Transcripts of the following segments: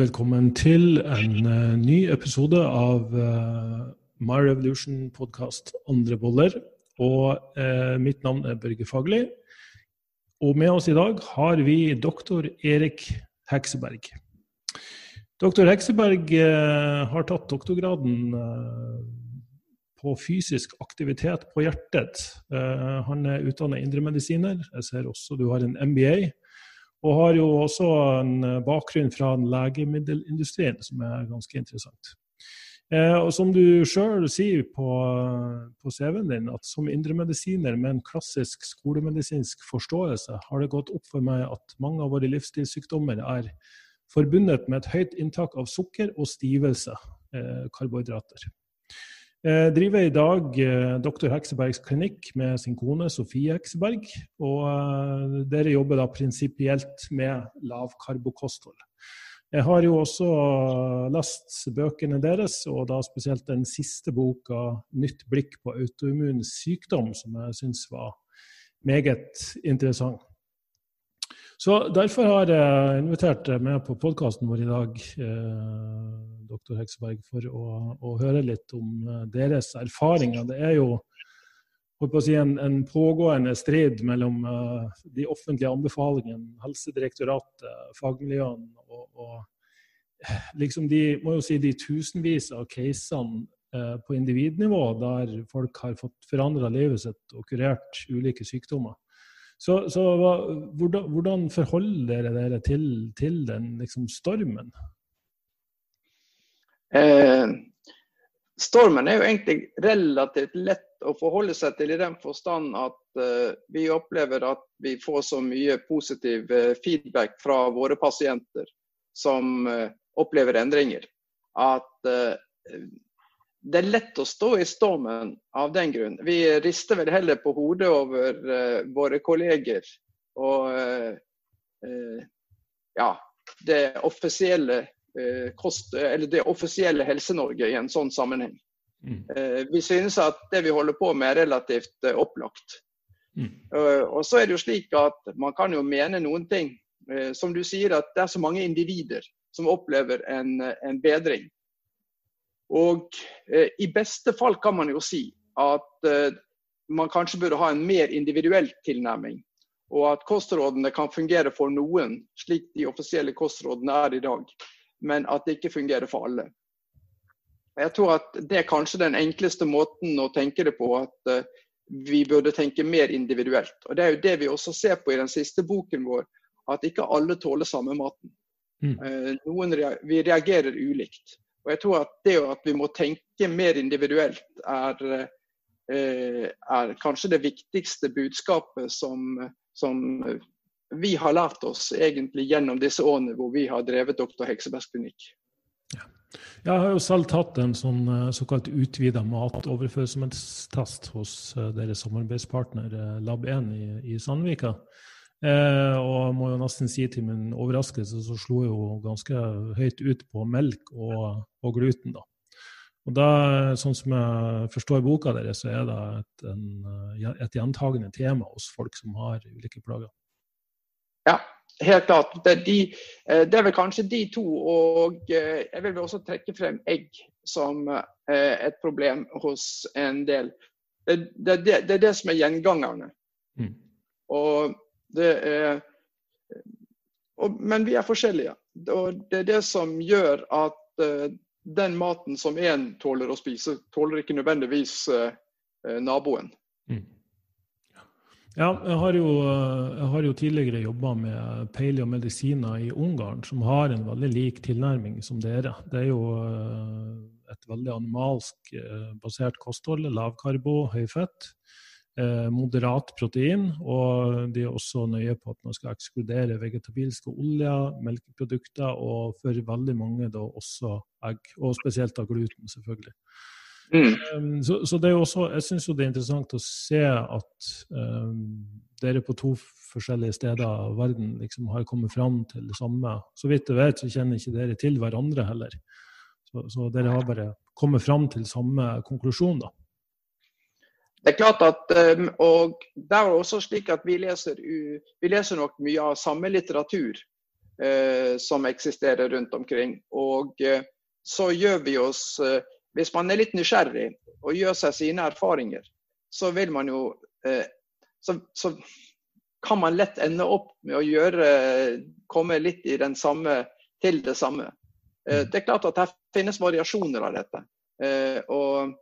Velkommen til en uh, ny episode av uh, My Revolution podkast Andre boller. Og uh, mitt navn er Børge Fagli. Og med oss i dag har vi doktor Erik Hekseberg. Doktor Hekseberg har tatt doktorgraden på fysisk aktivitet på hjertet. han er utdannet indremedisiner. Jeg ser også du har en MBA og har jo også en eh, bakgrunn fra legemiddelindustrien som er ganske interessant. Eh, og som du sjøl sier på, på CV-en din, at som indremedisiner med en klassisk skolemedisinsk forståelse, har det gått opp for meg at mange av våre livsstilssykdommer er forbundet med et høyt inntak av sukker og stivelse, eh, karbohydrater. Jeg driver i dag eh, Dr. Heksebergs klinikk med sin kone Sofie Hekseberg. Og eh, dere jobber da prinsipielt med lavkarbokosthold. Jeg har jo også lest bøkene deres, og da spesielt den siste boka 'Nytt blikk på autoimmun sykdom', som jeg syns var meget interessant. Så Derfor har jeg invitert med på podkasten vår i dag, eh, dr. Hekseberg, for å, å, høre litt om eh, deres erfaringer. Det er jo si, en, en, pågående strid mellom eh, de offentlige anbefalingene, Helsedirektoratet, fagmiljøene og, og liksom de, si, de tusenvis av casene uh, på individnivå der folk har fått forandra livet sitt og kurert ulike sykdommer. Så, så hvordan, hvordan, forholder dere dere til, til den liksom, stormen? Eh, stormen er jo egentlig relativt lett å forholde seg til i den forstand at eh, vi opplever at vi får så mye positiv eh, feedback fra våre pasienter som uh, opplever endringer. At det er lett å stå i stormen av den grunn. Vi rister vel heller på hodet over uh, våre kolleger og uh, ja, det offisielle, uh, kost, det offisielle Helse-Norge i en sånn sammenheng. Mm. vi synes at det vi holder på med er relativt opplagt. Mm. og så er det jo slik at man kan jo mene noen ting. som du sier at det er så mange individer som opplever en, en bedring. Og eh, i beste fall kan man jo si at eh, man kanskje burde ha en mer individuell tilnærming. Og at kostrådene kan fungere for noen, slik de offisielle kostrådene er i dag. Men at det ikke fungerer for alle. Jeg tror at det er kanskje den enkleste måten å tenke det på. At uh, vi burde tenke mer individuelt. Og Det er jo det vi også ser på i den siste boken vår. At ikke alle tåler samme maten. Mm. Uh, noen vi reagerer ulikt. Og jeg tror at det at vi må tenke mer individuelt, er, eh, er kanskje det viktigste budskapet som, som, vi har lært oss egentlig gjennom disse årene hvor vi har drevet Dr. Heksebergs klinikk. Ja. Jeg har jo selv tatt en sånn eh, såkalt utvida matoverførsomhetstest hos eh, deres samarbeidspartner Lab1 i, i Sandvika. Eh, og må jo nesten si til min overraskelse så slo jeg jo ganske høyt ut på melk og, og gluten. da. Og da, Sånn som jeg forstår boka deres, så er det et, en, et gjentagende tema hos folk som har ulike plager. Ja, helt klart. Det er, de, eh, det er vel kanskje de to. Og eh, jeg vil også trekke frem egg som eh, et problem hos en del. Det, det, det, det er det som er gjengangerne. Mm. Og det er, og, men vi er forskjellige. Og det er det som gjør at uh, den maten som én tåler å spise, tåler ikke nødvendigvis uh, naboen. Mm. Ja, jeg har jo, jeg har jo tidligere jobba med paleomedisiner i Ungarn, som har en veldig lik tilnærming som dere. Det er jo et veldig animalsk basert kosthold. Lavkarbo, høy fett. Eh, moderat protein, og de er også nøye på at man skal ekskludere vegetabilske oljer, melkeprodukter og for veldig mange da også egg. Og spesielt av gluten, selvfølgelig. Mm. Um, så, så, det er jo også, jeg syns det er interessant å se at um, dere på to forskjellige steder av verden liksom har kommet fram til det samme. Så vidt jeg vet, så kjenner ikke dere til hverandre heller. Så, så dere har bare kommet fram til samme konklusjon, da. Det er klart at, ehm, og det er også slik at vi leser, vi leser nok mye av samme litteratur. eh, som eksisterer rundt omkring. Og eh, så gjør vi oss eh, Hvis man er litt nysgjerrig og gjør seg sine erfaringer, så vil man jo eh, så, så, kan man lett ende opp med å gjøre komme litt i den samme, til det samme. Det er klart at det finnes variasjoner av dette. og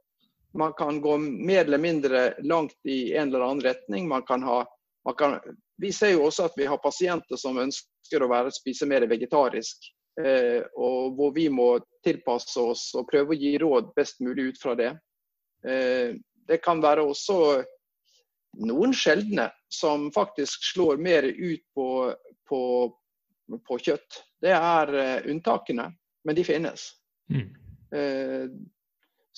man kan gå mer eller mindre langt i en eller annen retning. Man kan ha, man kan, vi ser jo også at vi har pasienter som ønsker å være, spise mer vegetarisk. Eh, og hvor vi må tilpasse oss og prøve å gi råd best mulig ut fra det. Eh, det kan være også noen sjeldne som faktisk slår mer ut på, på, på kjøtt. Det er eh, unntakene, men de finnes. Mm. Eh,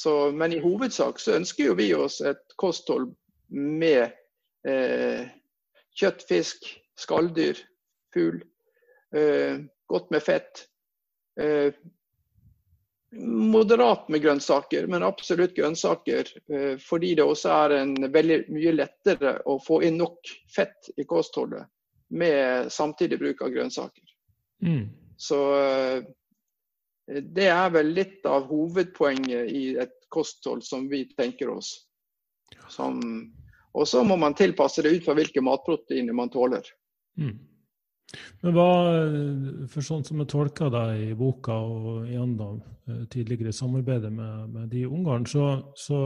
så, men i hovedsak så ønsker jo vi oss et kosthold med eh, kjøtt, fisk, skalldyr, fugl. Eh, godt med fett. Eh, moderat med grønnsaker, men absolutt grønnsaker. Eh, fordi det også er en veldig mye lettere å få inn nok fett i kostholdet med samtidig bruk av grønnsaker. Mm. Så eh, det er vel litt av hovedpoenget i et kosthold som vi tenker oss. Og så må man tilpasse det ut fra hvilke matproteiner man tåler. Mm. Men hva, for sånn som jeg tolker deg i boka og igjen da, tidligere samarbeidet med, med de ungarn, så, så,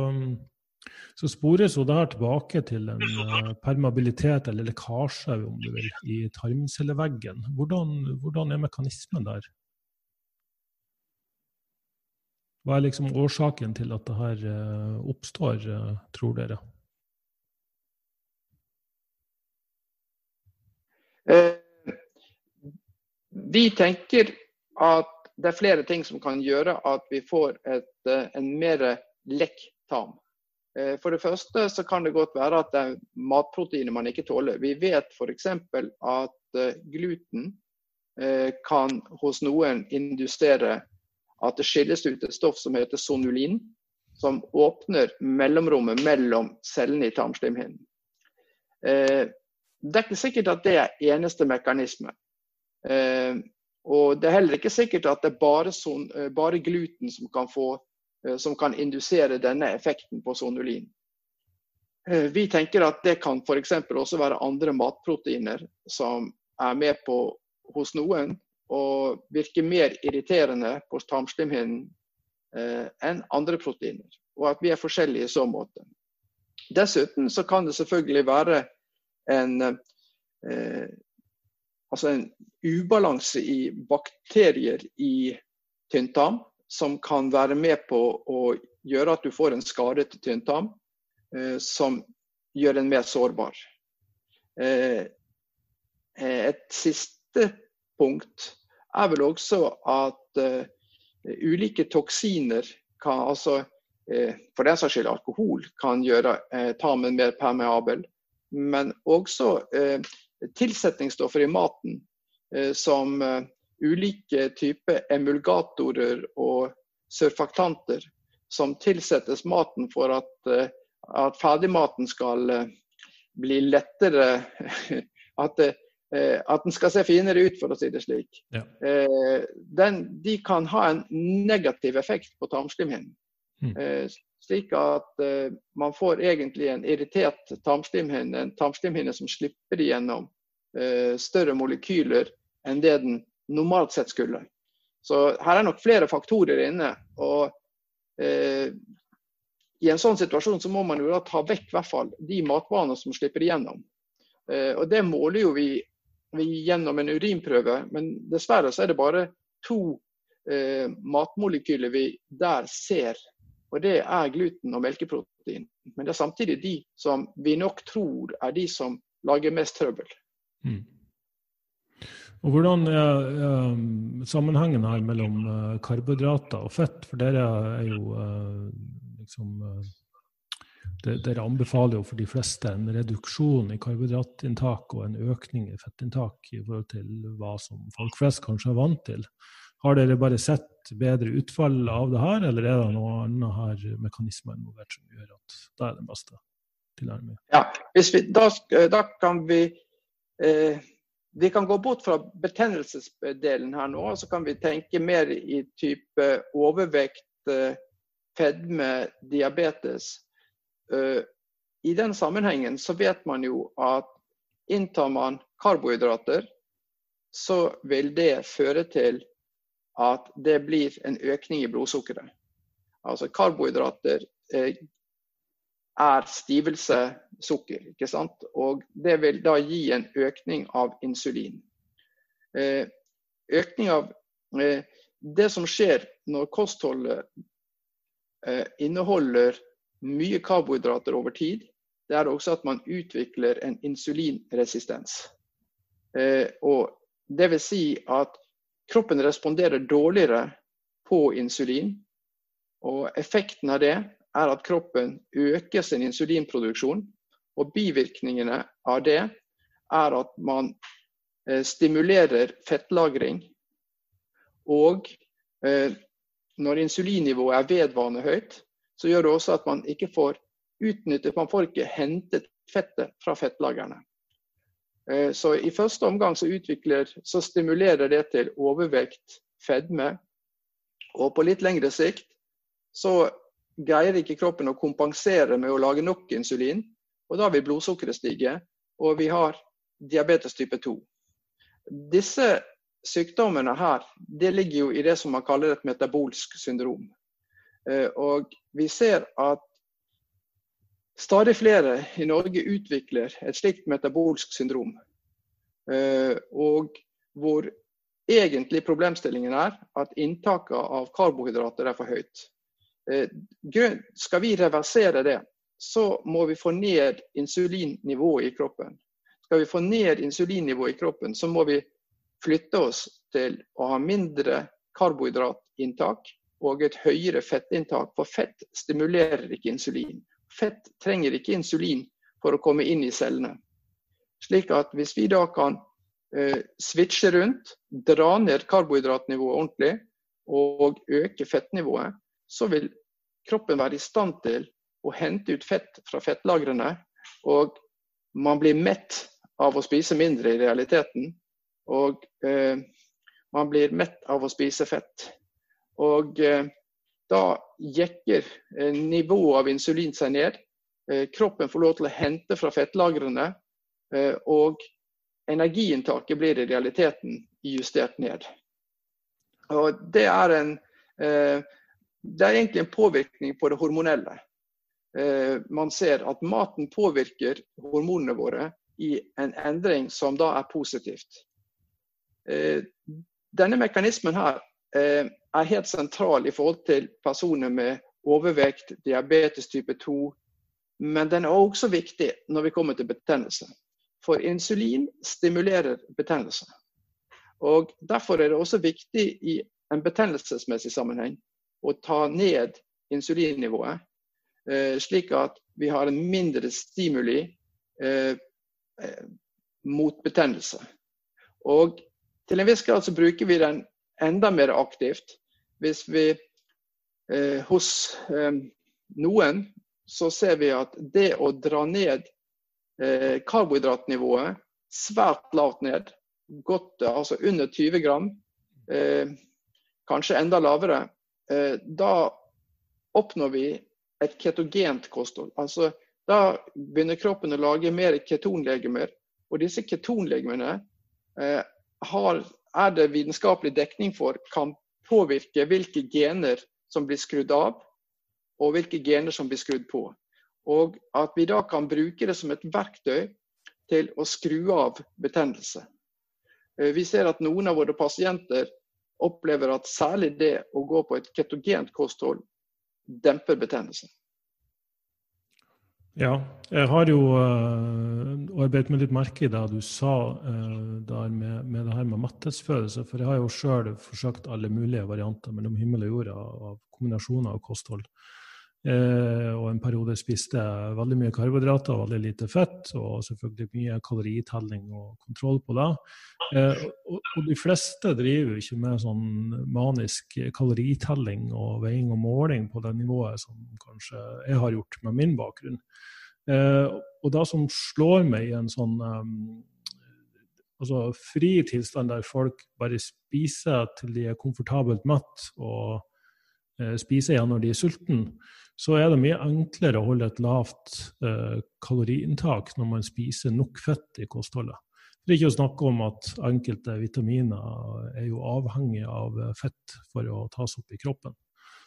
så, spores jo det her tilbake til en eh, permabilitet eller lekkasje om du vil, i tarmcelleveggen. Hvordan, hvordan er mekanismen der? Hva er liksom årsaken til at det her eh, oppstår, eh, tror dere? Eh, vi tenker at det er flere ting som kan gjøre at vi får et, en mer lekk tarm. For det første så kan det godt være at det er matproteiner man ikke tåler. Vi vet f.eks. at gluten kan hos noen indusere at det skilles ut et stoff som heter sonulin, som åpner mellomrommet mellom cellene i tarmslimhinnen. Eh, det er ikke sikkert at det er eneste mekanisme. Eh, og det er heller ikke sikkert at det er bare, son, eh, bare gluten som kan, få, som kan, indusere denne effekten på sonulin. Vi tenker at det kan f.eks. også være andre matproteiner som er med på hos noen og virker mer irriterende på tarmslimhinnen eh, enn andre proteiner. Og at vi er forskjellige i så måte. Dessuten så kan det selvfølgelig være en, eh, altså en ubalanse i bakterier i tynntarm som kan være med på å gjøre at du får en skadet tynntarm eh, som gjør en mer sårbar. Eh, et siste punkt er vel også at uh, ulike toksiner kan altså uh, For den saks skyld alkohol kan gjøre uh, tarmen mer permeabel. Men også tilsetningsstoffer i maten som ulike typer emulgatorer og surfaktanter som tilsettes maten for at, at ferdigmaten skal bli lettere At Eh, at den skal se finere ut, for å si det slik. Ja. Eh, den, de kan ha en negativ effekt på tarmslimhinnen. Mm. Eh, slik at man får egentlig en irritert tarmslimhinne, en tarmslimhinne som slipper igjennom større molekyler enn det den normalt sett skulle. Så her er nok flere faktorer inne. og eh, I en sånn situasjon så må man jo da ta vekk hvert fall de matvanene som slipper igjennom. Eh, og Det måler jo vi gjennom en urinprøve, men dessverre så er det bare to eh, matmolekyler vi der ser. Og det er gluten og melkeprotein. Men det er samtidig de som vi nok tror er de som lager mest trøbbel. Mm. Og Hvordan er eh, sammenhengen her mellom eh, karbohydrater og fett? For dere er jo eh, liksom dere anbefaler jo for de fleste en reduksjon i karbohydratinntak og en økning i fettinntak i forhold til hva som folk flest kanskje er vant til. Har dere bare sett bedre utfall av det her, eller er det noe annet her mekanismer involvert som gjør at det er den beste tilnærmingen? Ja, vi, da, da, kan vi eh, vi kan gå bort fra betennelsesdelen her nå, og så kan vi tenke mer i type overvekt, eh, fedme, diabetes. Eh, I den sammenhengen så vet man jo at inntar man karbohydrater, så vil det føre til at det blir en økning i blodsukkeret. Altså karbohydrater eh, er stivelse sukker. ikke sant? Og det vil da gi en økning av insulin. Eh, økning av Det som skjer når kostholdet eh, inneholder mye karbohydrater over tid, det er også at man utvikler en insulinresistens. Og det vil si at kroppen responderer dårligere på insulin. Og effekten av det er at kroppen øker sin insulinproduksjon. Og bivirkningene av det er at man eh, stimulerer fettlagring. Og eh, når insulinnivået er vedvarende høyt, så gjør det også at man ikke får utnyttet Man får ikke hentet fettet fra fettlagrene. Eh, så i første omgang så, utvikler, så stimulerer det til overvekt, fedme. Og på litt lengre sikt så greier ikke kroppen å kompensere med å lage nok insulin. Og da vil blodsukkeret stige, og vi har diabetes type 2. Disse sykdommene her, det ligger jo i det som man kaller et metabolsk syndrom. Eh, og vi ser at stadig flere i Norge utvikler et slikt metabolsk syndrom. Eh, og hvor egentlig problemstillingen er at inntaket av karbohydrater er for høyt. Eh, skal vi reversere det, så må vi få ned insulinnivået i kroppen. Skal vi få ned insulinnivået i kroppen, så må vi flytte oss til å ha mindre karbohydratinntak og et høyere fettinntak. For fett stimulerer ikke insulin. Fett trenger ikke insulin for å komme inn i cellene. Slik at hvis vi da kan eh, switche rundt, dra ned karbohydratnivået ordentlig og øke fettnivået, så vil kroppen være i stand til å hente ut fett fra fettlagrene. Og man blir mett av å spise mindre i realiteten. Og eh, man blir mett av å spise fett. Og eh, da jekker eh, nivået av insulin seg ned. Eh, kroppen får lov til å hente fra fettlagrene. Og energiinntaket blir i realiteten justert ned. Og det er en det er egentlig en påvirkning på det hormonelle. Man ser at maten påvirker hormonene våre i en endring som da er positivt. Denne mekanismen her er helt sentral i forhold til personer med overvekt, diabetes type 2. Men den er også viktig når vi kommer til betennelse. For insulin stimulerer betennelse. Og Derfor er det også viktig i en betennelsesmessig sammenheng å ta ned insulinnivået, eh, slik at vi har en mindre stimuli eh, eh, mot betennelse. Og til en viss grad så bruker vi den enda mer aktivt hvis vi eh, hos eh, noen så ser vi at det å dra ned eh, karbohydratnivået svært lavt ned, godt, altså under 20 gram, kanskje enda lavere, Eh, da oppnår vi et ketogent kosthold. Altså, da begynner kroppen å lage mer ketonlegemer. Og disse ketonlegemene eh, har, er det vitenskapelig dekning for kan påvirke hvilke gener som blir skrudd av, og hvilke gener som blir skrudd på. Og at vi da kan bruke det som et verktøy til å skru av betennelse. Eh, vi ser at noen av våre pasienter opplever at særlig det å gå på et ketogent kosthold demper betennelsen. Ja, jeg har jo uh, arbeidet med litt merke i det du sa uh, der med, med, det her med metthetsfølelse. For jeg har jo sjøl forsøkt alle mulige varianter mellom himmel og jord av kombinasjoner av kosthold. Eh, og en periode spiste jeg veldig mye karbohydrater og veldig lite fett. Og selvfølgelig mye kaloritelling og kontroll på det. Eh, og, de fleste driver ikke med sånn manisk kaloritelling og veiing og måling på det nivået som kanskje jeg har gjort med min bakgrunn. Eh, og det som slår meg i en sånn um, altså fri tilstand der folk bare spiser til de er komfortabelt mett, og spiser igjen når de er sultne, så er det mye enklere å holde et lavt eh, kaloriinntak når man spiser nok fett i kostholdet. For ikke å snakke om at enkelte vitaminer er jo avhengig av fett for å tas opp i kroppen.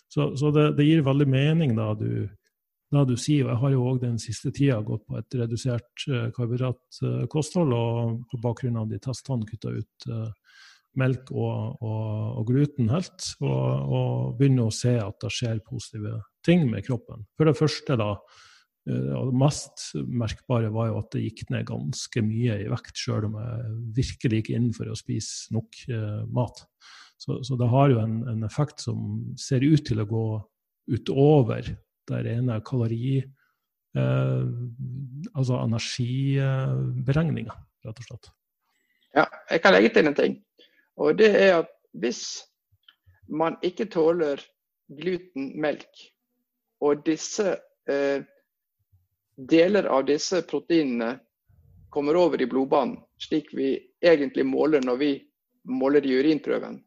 Så, så det, det, gir veldig mening da du, da du sier, og jeg har jo òg den siste tida gått på et redusert karbohydratkosthold, og på bakgrunn av de testene kutta ut melk og, og, og, gluten helt, og, og begynner å se at det skjer positive ting med kroppen. For det første, da, Eh, det mest merkbare var jo at det gikk ned ganske mye i vekt, sjøl om jeg virkelig gikk inn for å spise nok eh, mat. Så, så, det har jo en, en, effekt som ser ut til å gå utover det rene kalori... Eh, altså energiberegninga, rett og slett. Ja, jeg kan legge til en ting. Og det er at hvis man ikke tåler glutenmelk, og disse eh, deler av disse proteinene kommer over i blodbanen, slik vi egentlig måler når vi måler i urinprøven,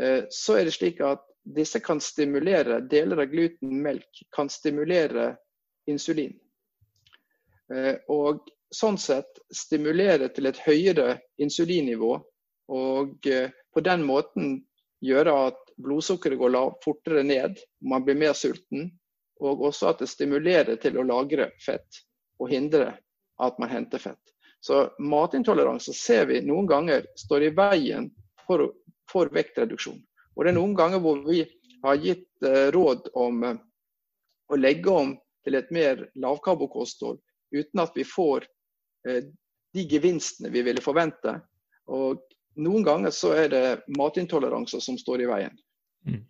eh, så er det slik at disse kan stimulere, deler av glutenmelk kan stimulere insulin. Eh, og sånn sett stimulere til et høyere insulinnivå, og eh, på den måten gjøre at blodsukkeret går fortere ned, man blir mer sulten, og også at det stimulerer til å lagre fett og hindre at man henter fett. Så matintoleranse ser vi noen ganger står i veien for, for vektreduksjon. Og det er noen ganger hvor vi har gitt eh, råd om eh, å legge om til et mer lavkarbokosthold uten at vi får eh, de gevinstene vi ville forvente. Og noen ganger så er det matintoleranser som står i veien. Mm.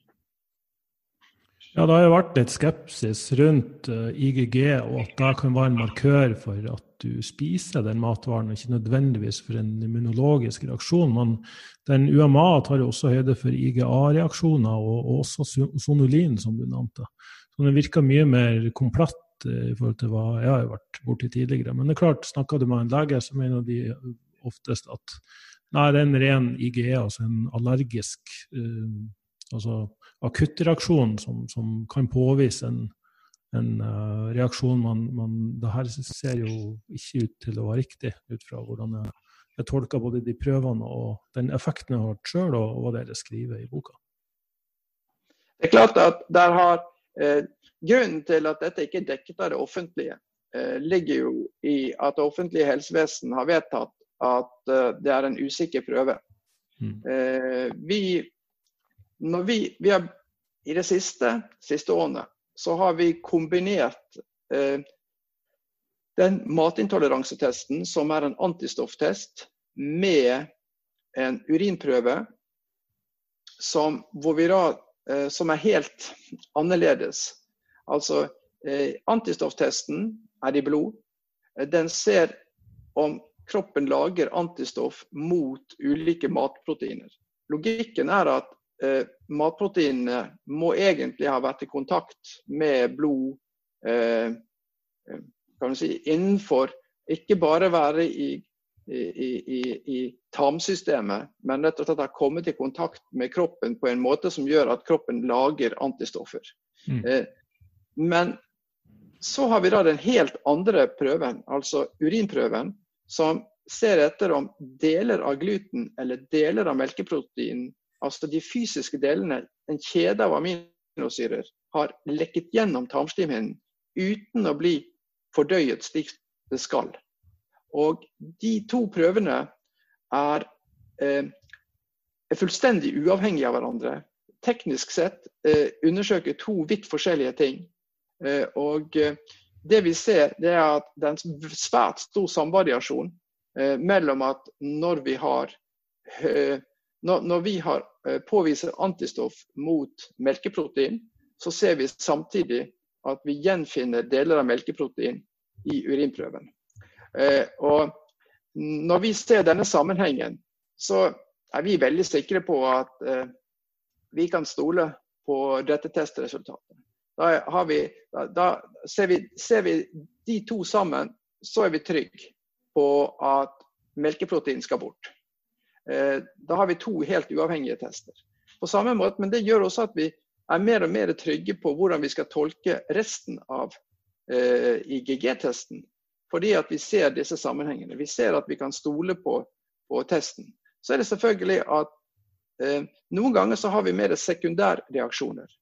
Ja, Det har jo vært litt skepsis rundt eh, IGG, og at det kan være en markør for at du spiser den matvaren, ikke nødvendigvis for en immunologisk reaksjon. Men den UMA tar jo også høyde for IGA-reaksjoner, og, og, også sonulin, som du nevnte. Så den virker mye mer komplett uh, i forhold til hva jeg har vært borti tidligere. Men det er klart, snakker du med en lege, så mener de oftest at nei, det er en ren IGE, altså en allergisk uh, altså akuttreaksjon som, som, kan påvise en, en uh, reaksjon man, man, Det her ser jo ikke ut til å være riktig, ut fra hvordan jeg, jeg tolker både de prøvene og den effekten jeg har hatt sjøl, og, og, hva dere skriver i boka. Det er klart at der har eh, Grunnen til at dette ikke er dekket av det offentlige, eh, ligger jo i at det offentlige helsevesen har vedtatt at eh, det er en usikker prøve. Mm. Eh, vi når vi, vi har, I det siste, siste årene så har vi kombinert eh, den matintoleransetesten, som er en antistofftest, med en urinprøve som, da, eh, som er helt annerledes. Altså, eh, Antistofftesten er i blod. Den ser om kroppen lager antistoff mot ulike matproteiner. Logikken er at eh, matproteinene må egentlig ha vært i kontakt med blod eh, eh kan si, innenfor Ikke bare være i, i, i, i tarmsystemet, men rett og slett ha kommet i kontakt med kroppen på en måte som gjør at kroppen lager antistoffer. Mm. Eh, men så har vi da den helt andre prøven, altså urinprøven, som ser etter om deler av gluten eller deler av melkeprotein altså de fysiske delene, en kjede av aminosyrer, har lekket gjennom tarmslimhinnen uten å bli fordøyet slik det skal. Og de to prøvene er, eh, er fullstendig uavhengige av hverandre. Teknisk sett eh, undersøker to vidt forskjellige ting. Eh, og eh, det vi ser, det er at det er en svært stor samvariasjon eh, mellom at når vi har eh, når, når vi har eh, påviser antistoff mot melkeprotein, så ser vi samtidig at vi gjenfinner deler av melkeprotein i urinprøven. Eh, og når vi ser denne sammenhengen, så er vi veldig sikre på at eh, vi kan stole på dette testresultatet. Da, vi, da, da ser, vi, ser, vi, de to sammen, så er vi trygge på at melkeprotein skal bort. Eh, da har vi to helt uavhengige tester. På samme måte, Men det gjør også at vi er mer og mer trygge på hvordan vi skal tolke resten av eh, IGG-testen. Fordi at vi ser disse sammenhengene. Vi ser at vi kan stole på, på testen. Så er det selvfølgelig at eh, noen ganger så har vi mer sekundærreaksjoner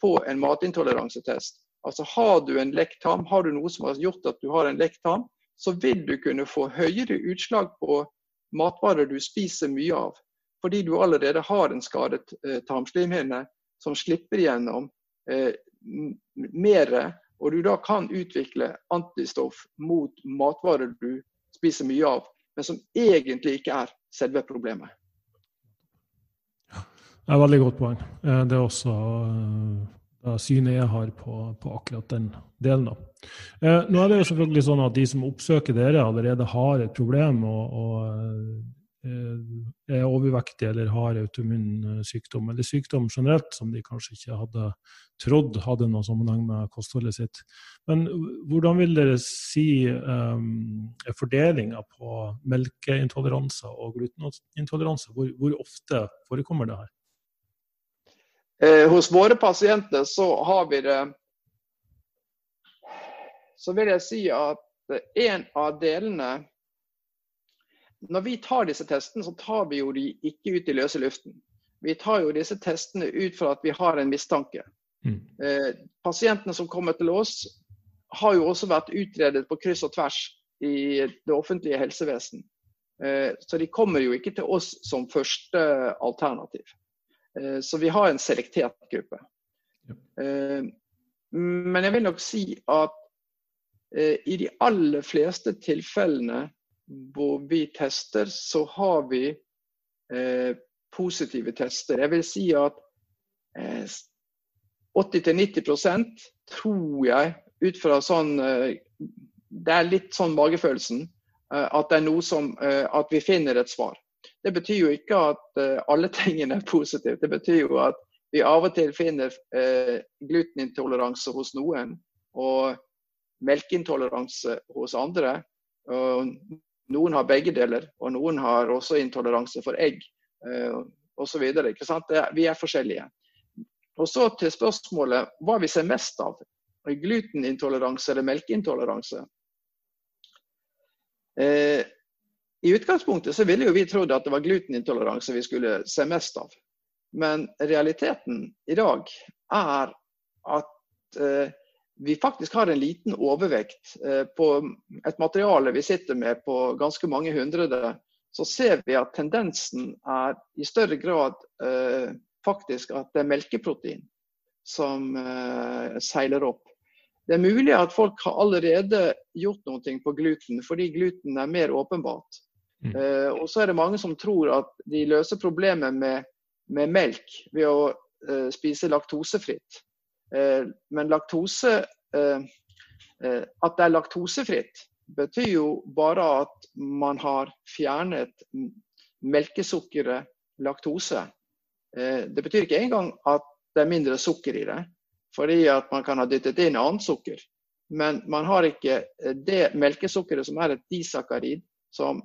på en matintoleransetest. Altså Har du en lekk tarm, har du noe som har gjort at du har en lekk tarm, så vil du kunne få høyere utslag på matvarer du spiser mye av. Fordi du allerede har en skadet eh, tarmslimhinne som slipper gjennom eh, mer, og du da kan utvikle antistoff mot matvarer du spiser mye av, men som egentlig ikke er selve problemet. Det er et veldig godt poeng. Eh, det er også det synet jeg har på, på, akkurat den delen. Uh, nå er det jo selvfølgelig sånn at De som oppsøker dere, allerede har et problem og, og er overvektige eller har autoimmun sykdom, eller sykdom generelt som de kanskje ikke hadde trodd hadde noen sammenheng med kostholdet sitt. Men hvordan vil dere si um, fordelinga på melkeintoleranse og glutenintoleranse? Hvor, hvor ofte forekommer det her? Eh, hos våre pasienter så har vi det Så vil jeg si at en av delene Når vi tar disse testene, så tar vi jo de ikke ut i løse luften. Vi tar jo disse testene ut fra at vi har en mistanke. Mm. Eh, pasientene som kommer til oss, har jo også vært utredet på kryss og tvers i det offentlige helsevesen. Eh, så de kommer jo ikke til oss som første alternativ. Eh, så vi har en selektert gruppe. Eh, men jeg vil nok si at eh, i de aller fleste tilfellene hvor vi tester, så har vi positive tester. Jeg vil si at 80-90% tror jeg, ut fra sånn Det er litt sånn magefølelsen. At det er noe som At vi finner et svar. Det betyr jo ikke at uh, alle tingene er positive. Det betyr jo at vi av og til finner uh, glutenintoleranse hos noen og melkeintoleranse hos andre. Noen har begge deler, og noen har også intoleranse for egg uh, osv. Vi er forskjellige. Og så til spørsmålet hva vi ser mest av. Glutenintoleranse eller melkeintoleranse. Eh, i utgangspunktet så ville jo vi trodd at det var glutenintoleranse vi skulle se mest av. Men realiteten i dag er at eh, vi faktisk har en liten overvekt. Eh, på et materiale vi sitter med på ganske mange hundrede, så ser vi at tendensen er i større grad eh, faktisk at det er melkeprotein som eh, seiler opp. Det er mulig at folk har allerede gjort noe på gluten, fordi gluten er mer åpenbart. Mm. Uh, og så er det mange som tror at de løser problemet med, med melk ved å uh, spise laktosefritt. Uh, men laktose At det er laktosefritt, betyr jo bare at man har fjernet melkesukkeret laktose. det betyr ikke engang at det er mindre sukker i det, fordi at man kan ha dyttet inn annet sukker. Men man har ikke det melkesukkeret som er et disakarid, som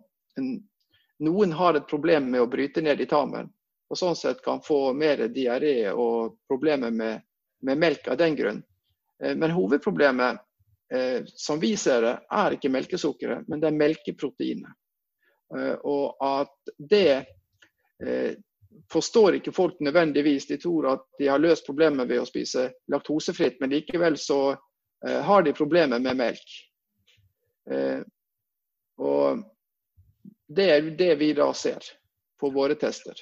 noen har et problem med å bryte ned i tarmen, og sånn sett kan få mer diaré og problemer med, med, melk av den grunn. Eh, men hovedproblemet, eh, som vi ser det, er ikke melkesukkeret, men det er melkeproteinet. Eh, og at det forstår ikke folk nødvendigvis. De tror at de har løst problemet ved å spise laktosefritt, men likevel så har de problemer med melk. Og det er det vi da ser på våre tester.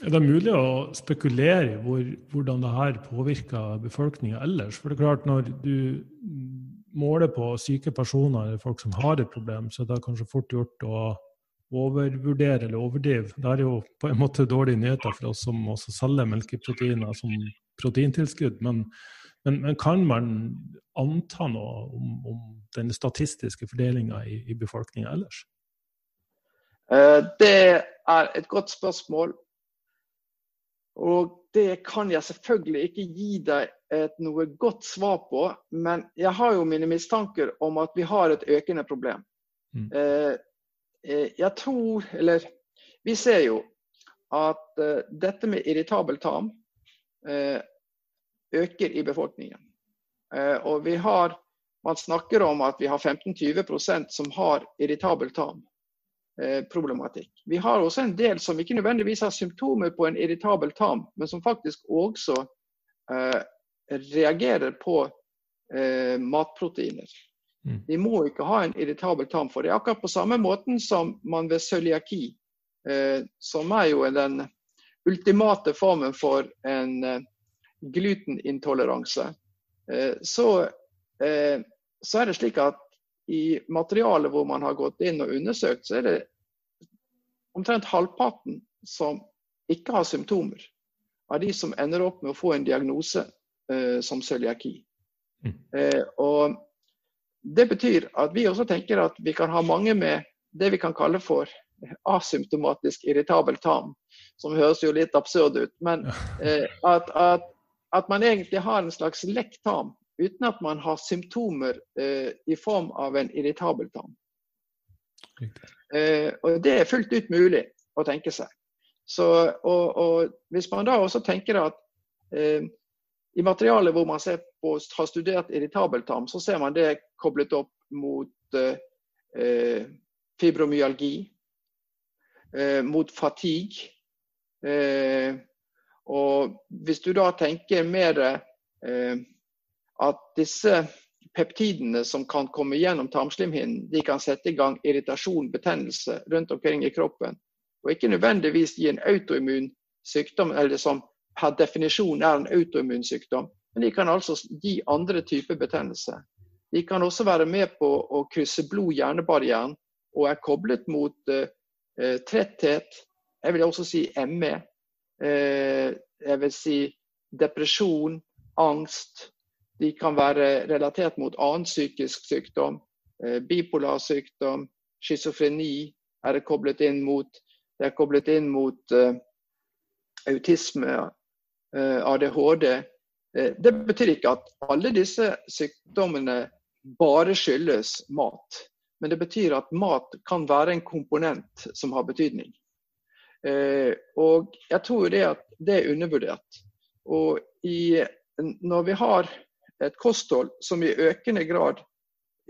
Er det mulig å spekulere i hvor, hvordan det her påvirker befolkninga ellers? For det er klart, når du måler på syke personer eller folk som har et problem, så er det kanskje fort gjort å overvurdere eller overdrive. Det er jo på en måte dårlige nyheter for oss som også selger melkeproteiner som proteintilskudd. Men, men, men kan man anta noe om, om den statistiske fordelinga i, i befolkninga ellers? Eh, det er et godt spørsmål. Og det kan jeg selvfølgelig ikke gi deg et noe godt svar på. Men jeg har jo mine mistanker om at vi har et økende problem. Mm. Eh, jeg tror, eller vi ser jo at dette med irritabel tarm øker i befolkningen. Og vi har, man snakker om at vi har 15-20% som har irritabel tarm. Eh, problematikk. Vi har også en del som ikke nødvendigvis har symptomer på en irritabel tarm, men som faktisk også eh, reagerer på eh, matproteiner. Mm. De må ikke ha en irritabel tarm for det. er Akkurat på samme måten som man ved cøliaki, eh, som er jo den ultimate formen for en eh, glutenintoleranse, eh, så, så er det slik at i materialet hvor man har gått inn og undersøkt, så er det omtrent halvparten som ikke har symptomer, av de som ender opp med å få en diagnose eh, som cøliaki. Mm. Eh, og det betyr at vi også tenker at vi kan ha mange med det vi kan kalle for asymptomatisk irritabel tarm, som høres jo litt absurd ut. Men eh, at, at, at, man egentlig har en slags lekk tarm uten at man har symptomer eh, i form av en irritabel tann. Eh, og Det er fullt ut mulig å tenke seg. Så, og, og Hvis man da også tenker at eh, i materialet hvor man på, har studert irritabel tarm, så ser man det koblet opp mot eh, eh fibromyalgi, eh, mot fatigue. Eh, og hvis du da tenker mer at disse peptidene som kan komme gjennom tarmslimhinnen, de kan sette i gang irritasjon, betennelse rundt omkring i kroppen. Og ikke nødvendigvis gi en autoimmun sykdom, eller som per definisjon er en autoimmun sykdom, men de kan altså gi andre typer betennelse. De kan også være med på å krysse blod-hjernebarrieren og er koblet mot uh, tretthet, jeg vil også si ME. Uh, jeg vil si depresjon, angst, de kan være relatert mot annen psykisk sykdom, eh, bipolar sykdom, schizofreni er det koblet inn mot. Det er koblet inn mot uh, autisme, uh, ADHD. Uh, det betyr ikke at alle disse sykdommene bare skyldes mat. Men det betyr at mat kan være en komponent som har betydning. og jeg tror det at det er undervurdert. Og i, når vi har et kosthold som i økende grad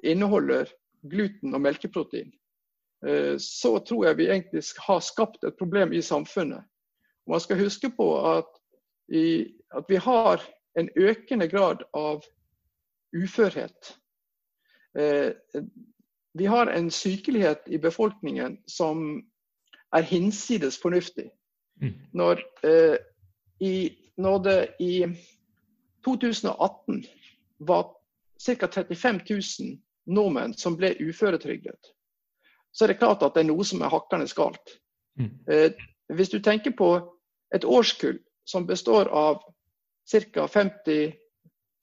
inneholder gluten og melkeprotein, eh, så tror jeg vi egentlig har skapt et problem i samfunnet. Man skal huske på at, i, at vi har en økende grad av uførhet. Eh, vi har en sykelighet i befolkningen som er hinsides fornuftig. Mm. Når, eh, i, når det i 2018 var ca. 35 000 nordmenn som ble uføretrygdet, så er det klart at det er noe som er hakkende galt. Mm. Eh, hvis du tenker på et årskull som består av ca. 50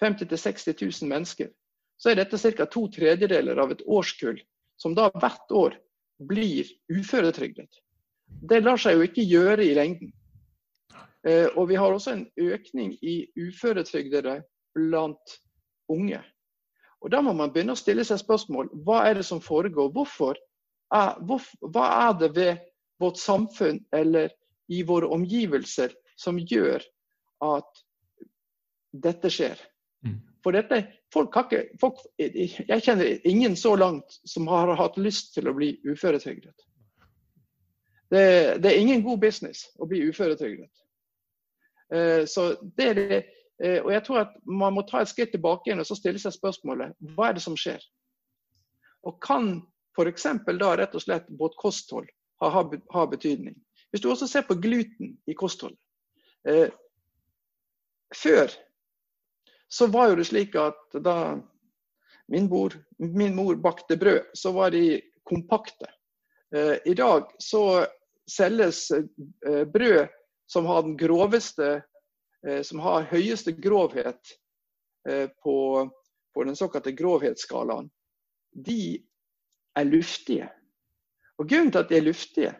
000-60 000 mennesker, så er dette ca. to tredjedeler av et årskull som da hvert år blir uføretrygdet. Det lar seg jo ikke gjøre i lengden. Eh, og vi har også en økning i uføretrygdede blant unge. Og Da må man begynne å stille seg spørsmål hva er det som foregår. Hvorfor er, hvor, hva er det ved vårt samfunn eller i våre omgivelser som gjør at dette skjer? Mm. For dette, folk har ikke, folk, Jeg kjenner ingen så langt som har hatt lyst til å bli uføretrygdet. Det, det er ingen god business å bli uføretrygdet. Eh, så det er det og jeg tror at Man må ta et skritt tilbake igjen og så stille seg spørsmålet hva er det som skjer? Og Kan f.eks. da rett og slett vårt kosthold ha, ha, betydning? Hvis du også ser på gluten i kostholdet. Eh, før så var jo det slik at da min mor, min mor bakte brød, så var de kompakte. Eh, I dag så selges eh, brød som har den groveste Eh, som har høyeste grovhet eh, på, på den såkalte grovhetsskalaen, de er luftige. Og Grunnen til at de er luftige,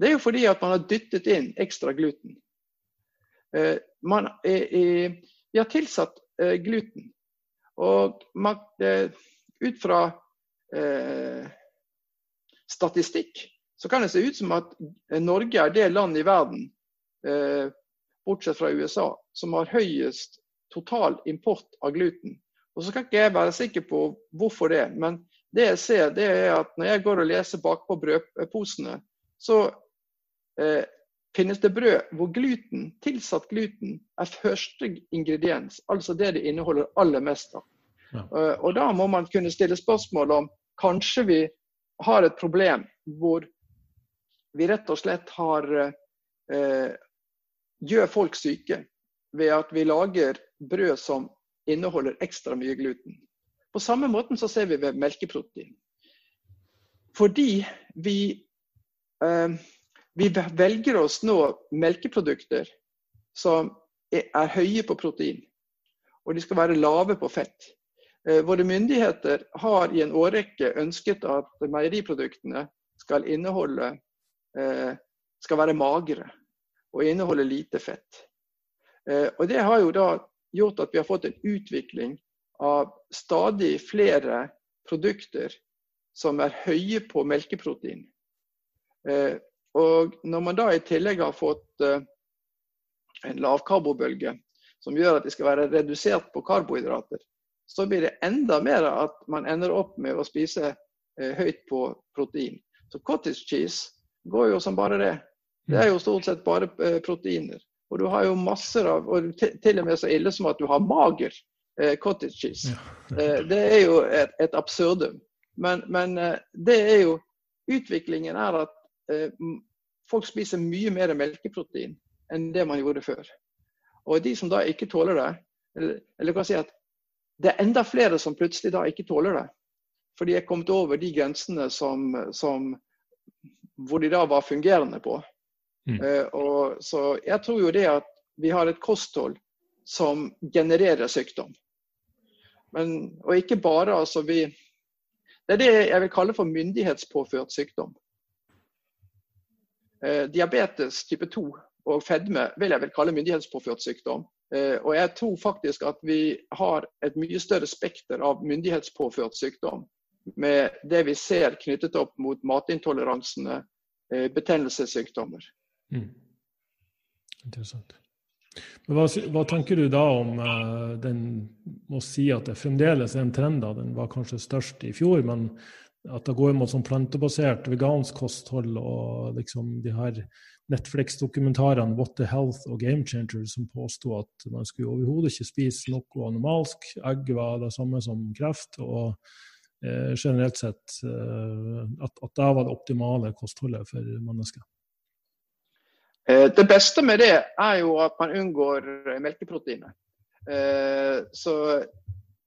det er jo fordi at man har dyttet inn ekstra gluten. Eh, man er, er, vi har tilsatt gluten. Og man, ut fra eh, statistikk, så kan det se ut som at Norge er det land i verden, eh, bortsett fra USA, som har høyest total import av gluten. Og Så kan ikke jeg være sikker på hvorfor det, men det jeg ser, det er at når jeg går og leser bakpå brødposene, så eh, finnes det brød hvor gluten, tilsatt gluten er første ingrediens. Altså det det inneholder aller mest av. Ja. Uh, og da må man kunne stille spørsmål om kanskje vi har et problem hvor vi rett og slett har uh, gjør folk syke ved at vi lager brød som inneholder ekstra mye gluten. På samme måten så ser vi ved melkeprotein. Fordi vi, eh, vi velger oss nå melkeprodukter som er, høye på protein, og de skal være lave på fett. Eh, våre myndigheter har i en årrekke ønsket at meieriproduktene skal inneholde eh, skal være magre og inneholder lite fett. Eh, og Det har jo da gjort at vi har fått en utvikling av stadig flere produkter som er høye på melkeprotein. Eh, og når man da i tillegg har fått eh, en lavkarbobølge som gjør at de skal være redusert på karbohydrater, så blir det enda mer at man ender opp med å spise høyt på protein. Så cottage cheese går jo som bare det. Det er jo stort sett bare proteiner. Og du har jo masser av og Til og med så ille som at du har mager eh, cottage cheese. Eh, det er jo et, et absurdum. Men, men eh, det er jo Utviklingen er at eh, folk spiser mye mer melkeprotein enn det man gjorde før. Og de som da ikke tåler det, eller, eller kan si at det er enda flere som plutselig da ikke tåler det. For de er kommet over de grensene som, som, hvor de da var fungerende på. Mm. Uh, og, så jeg tror jo det at vi har et kosthold som genererer sykdom. Men, og ikke bare altså vi Det er det jeg vil kalle for myndighetspåført sykdom. Uh, diabetes type 2 og fedme vil jeg vel kalle myndighetspåført sykdom. Uh, og jeg tror faktisk at vi har et mye større spekter av myndighetspåført sykdom med det vi ser knyttet opp mot matintoleransene, betennelsessykdommer. Mm. Interessant. Hva, hva, tenker du da om uh, den må si at det fremdeles er en trend? da, Den var kanskje størst i fjor, men at det går mot sånn plantebasert vegansk kosthold og liksom de her Netflix-dokumentarene What the Health og Game Changer som påsto at man skulle overhodet ikke spise noe animalsk. Egg var det samme som kreft. Og eh, generelt sett eh, at, at det var det optimale kostholdet for mennesker. Eh, det beste med det er jo at man unngår eh, melkeproteinet. Eh, så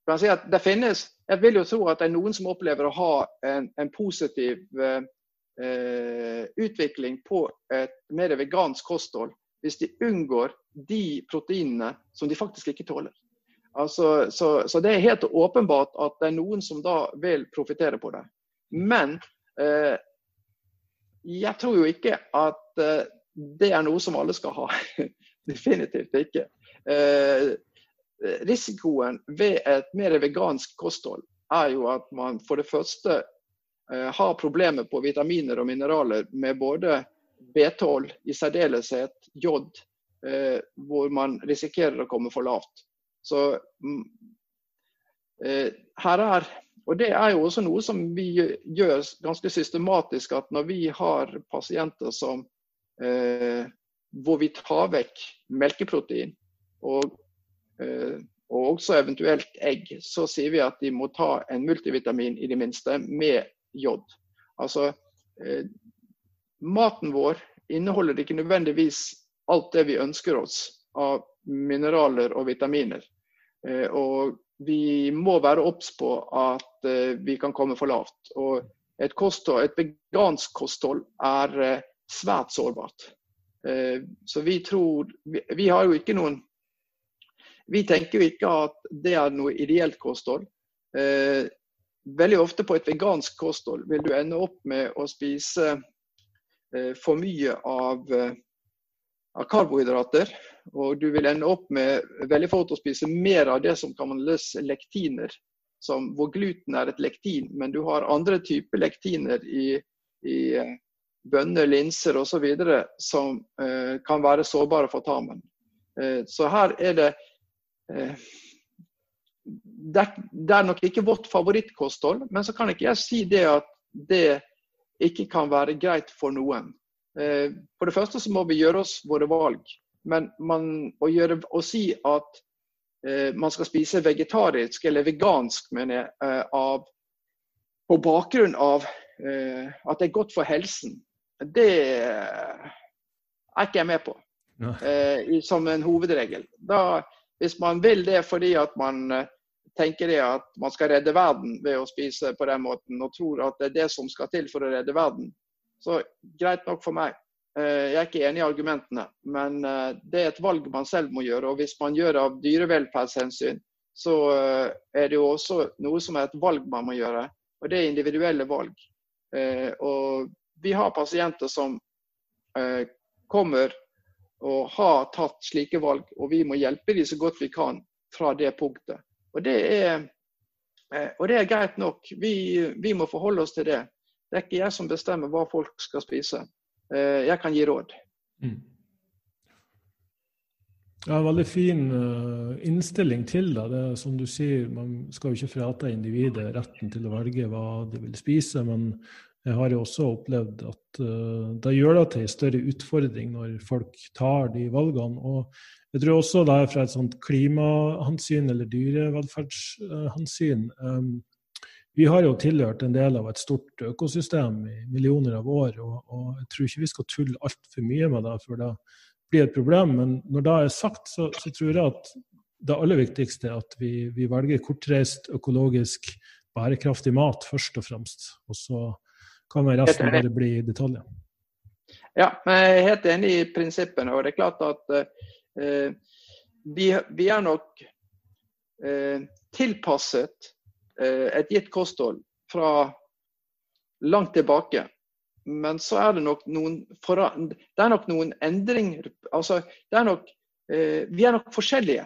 kan si at det finnes Jeg vil jo tro at det er noen som opplever å ha en, en positiv utvikling på et mer vegansk kosthold hvis de unngår de proteinene som de faktisk ikke tåler. Altså, så, så, det er helt åpenbart at det er noen som da vil profitere på det. Men eh, jeg tror jo ikke at eh, det er noe som alle skal ha. Definitivt ikke. Eh, risikoen ved et mer vegansk kosthold er jo at man for det første eh, har problemer på vitaminer og mineraler med både B12, i særdeleshet jod, eh, hvor man risikerer å komme for lavt. Så mm, eh, her er og Det er jo også noe som vi gjør ganske systematisk. at Når vi har pasienter som eh, hvor vi tar vekk melkeprotein og, eh, og, også eventuelt egg, så sier vi at de må ta en multivitamin i det minste med jod. Altså, eh, maten vår inneholder ikke nødvendigvis alt det vi ønsker oss av mineraler og vitaminer. Eh, og vi må være obs på at eh, vi kan komme for lavt. Og et, kosthold, et vegansk kosthold er eh, svært sårbart. Eh, så vi tror Vi har jo ikke noen Vi tenker jo ikke at det er noe ideelt kosthold. Eh, veldig ofte på et vegansk kosthold vil du ende opp med å spise eh, for mye av, av karbohydrater. Og du vil ende opp med veldig fort å spise mer av det som kalles lektiner. Som, hvor gluten er et lektin, men du har andre typer lektiner i i bønner, linser osv. som kan være sårbare for tarmen. så her er det det, er nok ikke vårt favorittkosthold, men så kan ikke jeg si det at det ikke kan være greit for noen. Eh, for det første så må vi gjøre oss våre valg. Men man, å, gjøre, å, si at eh, man skal spise vegetarisk eller vegansk, mener jeg, eh, av, på bakgrunn av eh, at det er godt for helsen, det er ikke jeg med på. Eh, som en hovedregel. Da, hvis man vil det fordi at man eh, tenker det at man skal redde verden ved å spise på den måten, og tror at det er det som skal til for å redde verden, så greit nok for meg. Eh, jeg er ikke enig i argumentene, men eh, det er et valg man selv må gjøre. Og hvis man gjør det av dyrevelferdshensyn, så er det jo også noe som er et valg man må gjøre. Og det er individuelle valg. Og vi har pasienter som kommer og har tatt slike valg, og vi må hjelpe dem så godt vi kan fra det punktet. Og det er, eh, og det er greit nok. Vi, vi, må forholde oss til det. Det er ikke jeg som bestemmer hva folk skal spise. Eh, jeg kan gi råd. Mm. Ja, Veldig fin uh, innstilling til det. det. Som du sier, Man skal jo ikke frata individet retten til å velge hva de vil spise, men jeg har jo også opplevd at uh, det gjør det til en større utfordring når folk tar de valgene. Og jeg tror også det er fra et sånt klimahensyn eller dyrevelferdshensyn. Um, vi har jo tilhørt en del av et stort økosystem i millioner av år, og, og jeg tror ikke vi skal tulle altfor mye med det, for det blir et problem. Men når det er sagt, så, så tror jeg at det aller viktigste er at vi, vi, velger kortreist, økologisk, bærekraftig mat først og fremst. Og så kan resten bare bli detaljer. Ja, jeg er helt enig i prinsippene. og det er klart at uh, Eh, vi, vi er nok eh, tilpasset eh, et gitt kosthold fra langt tilbake. Men så er det nok noen, det er nok noen endringer altså, det er nok, Vi er nok forskjellige.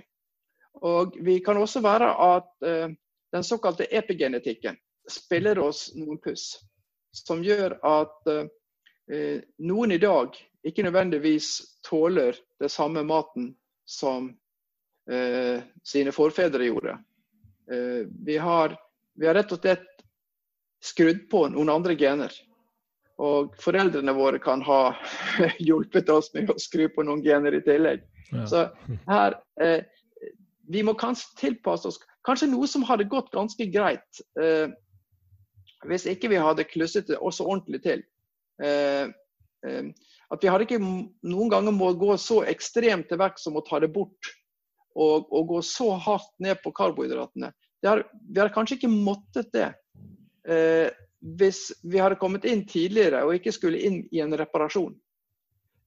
Og vi kan også være at den såkalte epigenetikken spiller oss noen puss. Som gjør at noen i dag ikke nødvendigvis tåler det samme maten som eh, sine forfedre gjorde. Eh, vi, har, vi, har, rett og slett skrudd på noen andre gener. Og foreldrene våre kan ha hjulpet oss med å skru på noen gener i tillegg. Ja. Så her eh, Vi må kanskje tilpasse oss kanskje noe som hadde gått ganske greit eh, hvis ikke vi hadde klusset det også ordentlig til. Eh, eh, at vi hadde ikke noen ganger må gå så ekstremt til verks som å ta det bort og, og, gå så hardt ned på karbohydratene. Har, vi hadde kanskje ikke måttet det eh, hvis vi hadde kommet inn tidligere og ikke skulle inn i en reparasjon.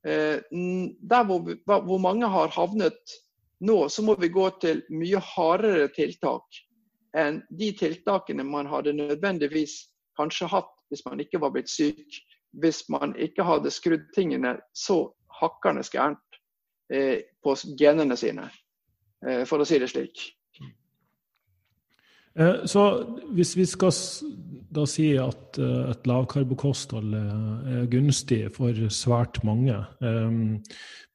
Eh, der hvor, vi, hvor, mange har havnet nå, så må vi gå til mye hardere tiltak enn de tiltakene man hadde nødvendigvis kanskje hatt hvis man ikke var blitt syk hvis man ikke hadde skrudd tingene så hakkende gærent eh, på genene sine, eh, for å si det slik. Eh, så hvis vi skal da si at eh, et lavkarbokosthold er gunstig for svært mange, eh,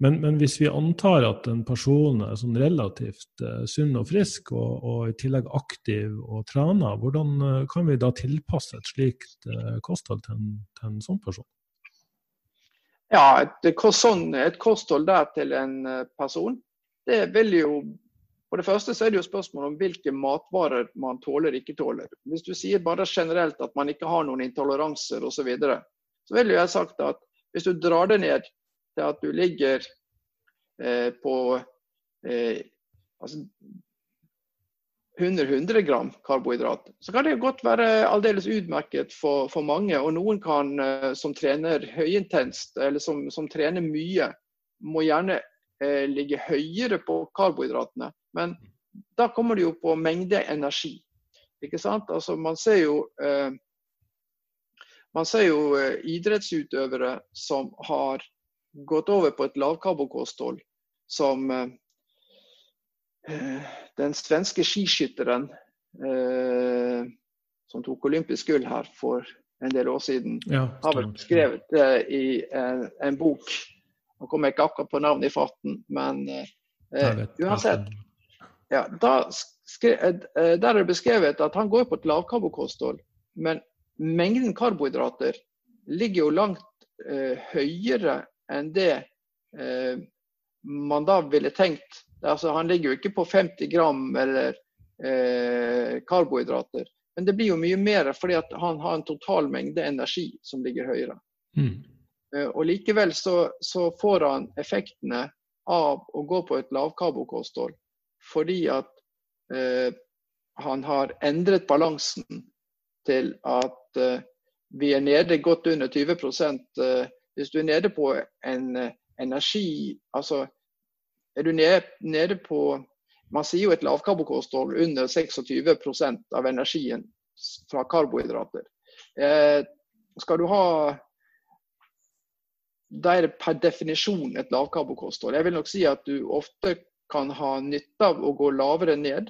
men, men, hvis vi antar at en person er sånn relativt sunn og frisk, og, og, i tillegg aktiv og trener, hvordan kan vi da tilpasse et slikt kosthold til en, til en sånn person? Ja, et, sånn, et kosthold der til en person, det vil jo for det første så er det jo spørsmål om hvilke matvarer man tåler ikke tåler. Hvis du sier bare generelt at man ikke har noen intoleranser osv., så, videre, så vil jeg sagt at hvis du drar det ned til at du ligger eh, på eh, altså 100-100 gram karbohydrat, så kan det godt være aldeles utmerket for, for mange. Og noen kan, eh, som trener høyintenst eller som, som trener mye, må gjerne eh, ligge høyere på karbohydratene men da kommer det jo på mengde energi. Ikke sant? Altså, man ser jo, eh, man ser jo eh, idrettsutøvere som har gått over på et lavkarbokosthold, som eh, eh, den svenske skiskytteren eh, som tok olympisk gull her for en del år siden. Ja, har vel skrevet det i en, en bok. Nå kommer jeg ikke akkurat på navnet i farten, men eh, uansett. Ja, skrev, eh, der er det beskrevet at han går på et lavkarbokosthold, men mengden karbohydrater ligger jo langt eh, høyere enn det eh, man da ville tenkt. Altså, han ligger jo ikke på 50 gram eller eh, karbohydrater. Men det blir jo mye mer fordi han har en total mengde energi som ligger høyere. Mm. Uh, og Likevel så, så, får han effektene av å gå på et lavkarbokosthold fordi at eh, han har endret balansen til at eh, vi er nede godt under 20% Hvis du er nede på en energi Altså er du nede, nede på man sier jo et lavkarbokosthold under 26% av energien fra karbohydrater. Eh, skal du ha Da er det per definisjon et lavkarbokosthold. Jeg vil nok si at du ofte kan ha nytte av å gå lavere ned.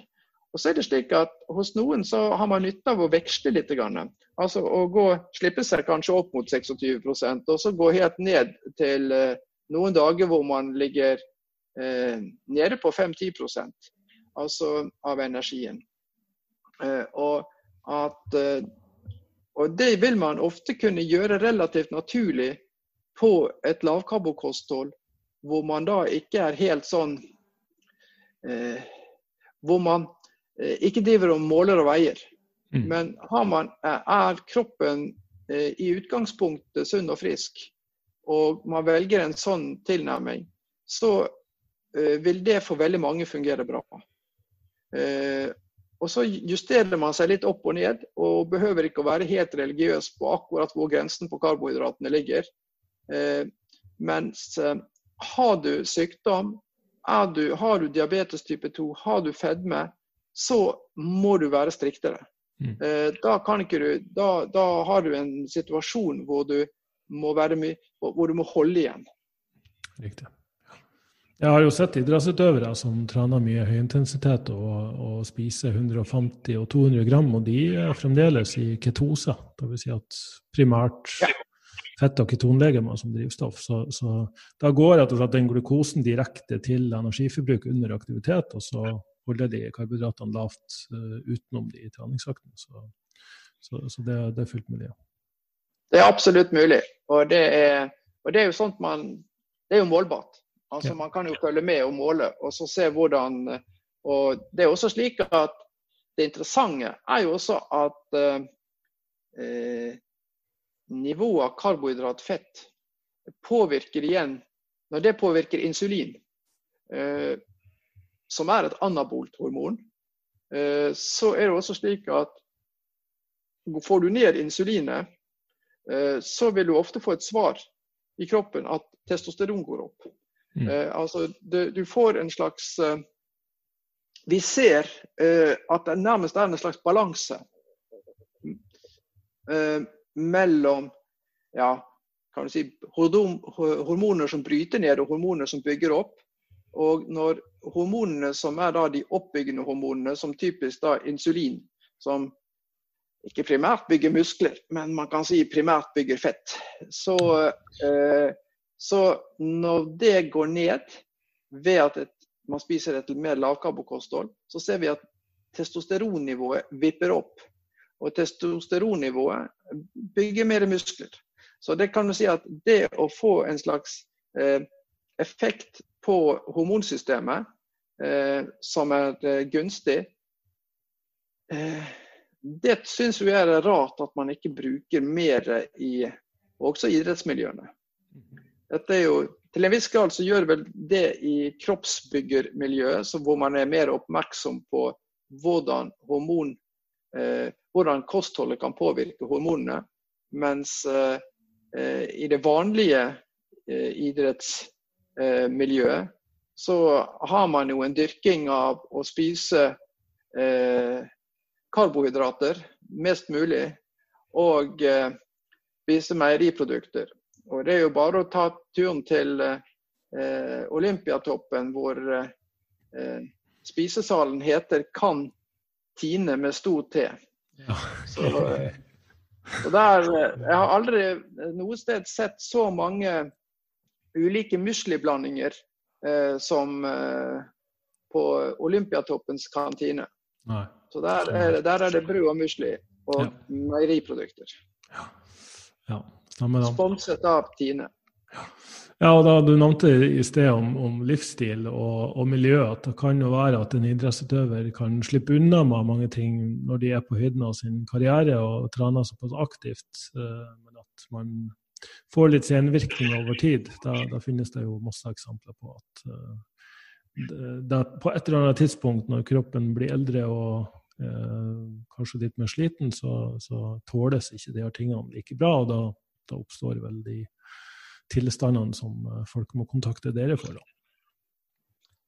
Og så er det slik at Hos noen så har man nytte av å veksle litt. Grann. Altså å gå, slippe seg kanskje opp mot 26% og så gå helt ned til eh, noen dager hvor man ligger eh, nede på 5-10 altså av energien. Eh, og, at, eh, og det vil man ofte kunne gjøre relativt naturlig på et lavkarbokosthold, hvor man da ikke er helt sånn Hvor man eh, ikke driver og måler og veier. Mm. Men man, eh, er kroppen eh, i utgangspunktet sunn og frisk, og man velger en sånn tilnærming, så vil det for veldig mange fungere bra. Eh, og så justerer man seg litt opp og ned, og behøver ikke å være helt religiøs på akkurat hvor grensen på karbohydratene ligger. Eh, mens eh, har du sykdom, du, har du diabetes type 2, har du fedme, så må du være striktere. Mm. Da, du, da, da, har du en situasjon hvor du må, hvor du må holde igjen. Riktig. Jeg har jo sett idrettsutøvere som trener mye høyintensitet og, og, spiser 150 og 200 gram, og de er fremdeles i ketose. Dvs. Si at primært fett- og ketonlegemer som drivstoff. Så, så da går rett og slett den glukosen direkte til energiforbruk under aktivitet, og så holder de karbohydratene lavt uh, utenom de treningsøktene. Så, så, så det, det, er fullt mulig. Det er absolutt mulig, og det er, og det er jo sånt man Det er jo målbart. Altså, Man kan jo følge med og måle, og så se hvordan og Det er også slik at det interessante er jo også at eh, nivået av karbohydrat, fett, påvirker igjen Når det påvirker insulin, eh, som er et anabolt hormon, eh, så er det også slik at får du ned insulinet, eh, så vil du ofte få et svar i kroppen at testosteron går opp. Mm. Eh, altså, det, du får en slags eh, Vi ser eh, at det nærmest er en slags balanse eh, mellom ja, kan du si, hormoner som bryter ned og hormoner som bygger opp. Og når hormonene som er da de oppbyggende hormonene, som typisk da insulin, som ikke primært bygger muskler, men man kan si primært bygger fett, så eh, så når det går ned ved at et, man spiser et mer lavkarbokosthold, så ser vi at testosteronnivået vipper opp. Og testosteronnivået bygger mer muskler. Så det kan du si at det å få en slags eh, effekt på hormonsystemet eh, som er eh, gunstig, eh, det syns vi er rart at man ikke bruker mer i også idrettsmiljøene. Dette er jo, til en viss grad så gjør vel det i kroppsbyggermiljøet, hvor man er mer oppmerksom på hvordan, hormon, eh, hvordan kostholdet kan påvirke hormonene. Mens eh, eh i det vanlige eh, idrettsmiljøet så har man jo en dyrking av å spise eh, karbohydrater mest mulig, og eh, spise meieriprodukter. Og Det er jo bare å ta turen til eh, Olympiatoppen, hvor eh, spisesalen heter Kan Tine med stor T. Ja. Så, Og der, Jeg har aldri noe sted sett så mange ulike musliblandinger eh, som eh, på Olympiatoppens kantine. Nei. Så der er, der er, det brød og musli og ja. meieriprodukter. Ja. ja. Sponset av Tine. Ja. Ja, og da Du nevnte i sted om, om livsstil og, og, miljø, at det kan jo være at en idrettsutøver kan slippe unna med mange ting når de er på høyden av sin karriere og trener såpass aktivt, uh, men at man får litt senvirkning over tid. Da, da, finnes det jo masse eksempler på at det, det, på et eller annet tidspunkt når kroppen blir eldre og eh, kanskje litt mer sliten, så, så tåles ikke de her tingene like bra, og da, da oppstår vel de tilstandene som eh, folk må kontakte dere for?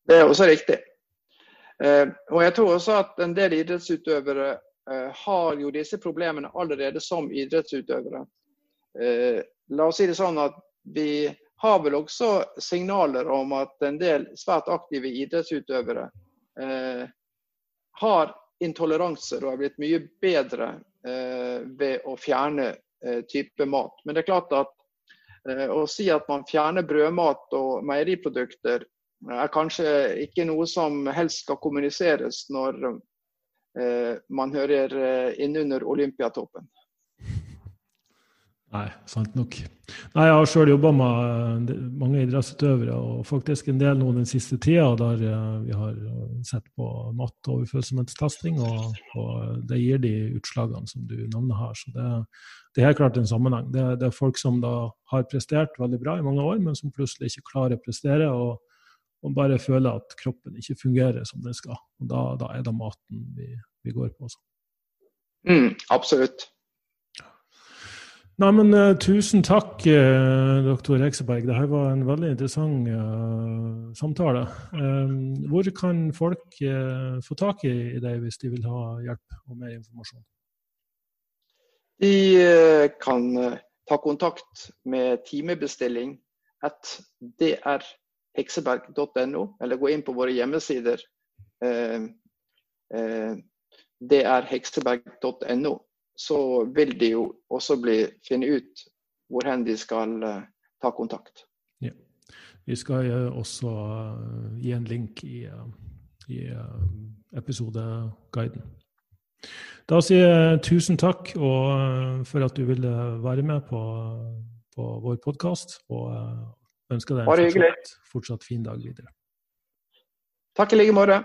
Det er også riktig. Eh, og jeg tror også at en del idrettsutøvere eh, har jo disse problemene allerede som idrettsutøvere. La oss si det sånn at vi har vel også signaler om at en del svært aktive idrettsutøvere har intoleranser og er blitt mye bedre ved å fjerne type mat. Men det er klart at å si at man fjerner brødmat og meieriprodukter er kanskje ikke noe som helst skal kommuniseres når eh, man hører eh, innunder Olympiatoppen. Nei, sant nok. Nei, jeg har sjøl jobba med mange idrettsutøvere, og faktisk en del nå den siste tida der vi har sett på mat- og og, det gir de utslagene som du nevner her. Så det, det er helt klart en sammenheng. Det, det, er folk som da har prestert veldig bra i mange år, men som plutselig ikke klarer å prestere. og, og bare føler at kroppen ikke fungerer som den skal. Og Da, da er det maten vi, vi går på. Også. Mm, absolutt. Nei, men uh, Tusen takk, uh, doktor Hekseberg. Dette var en veldig interessant uh, samtale. hvor kan folk få tak i, deg hvis de vil ha hjelp og mer informasjon? De kan ta kontakt med timebestilling at drhekseberg.no, eller gå inn på våre hjemmesider eh, drhekseberg.no. Så vil de jo også bli, finne ut hvor hen de skal ta kontakt. Ja. Vi skal også gi en link i, i episodeguiden. Da sier jeg tusen takk og, for at du ville være med på, på vår podkast. Og ønsker deg en fortsatt, fortsatt fin dag videre. Takk i like måte.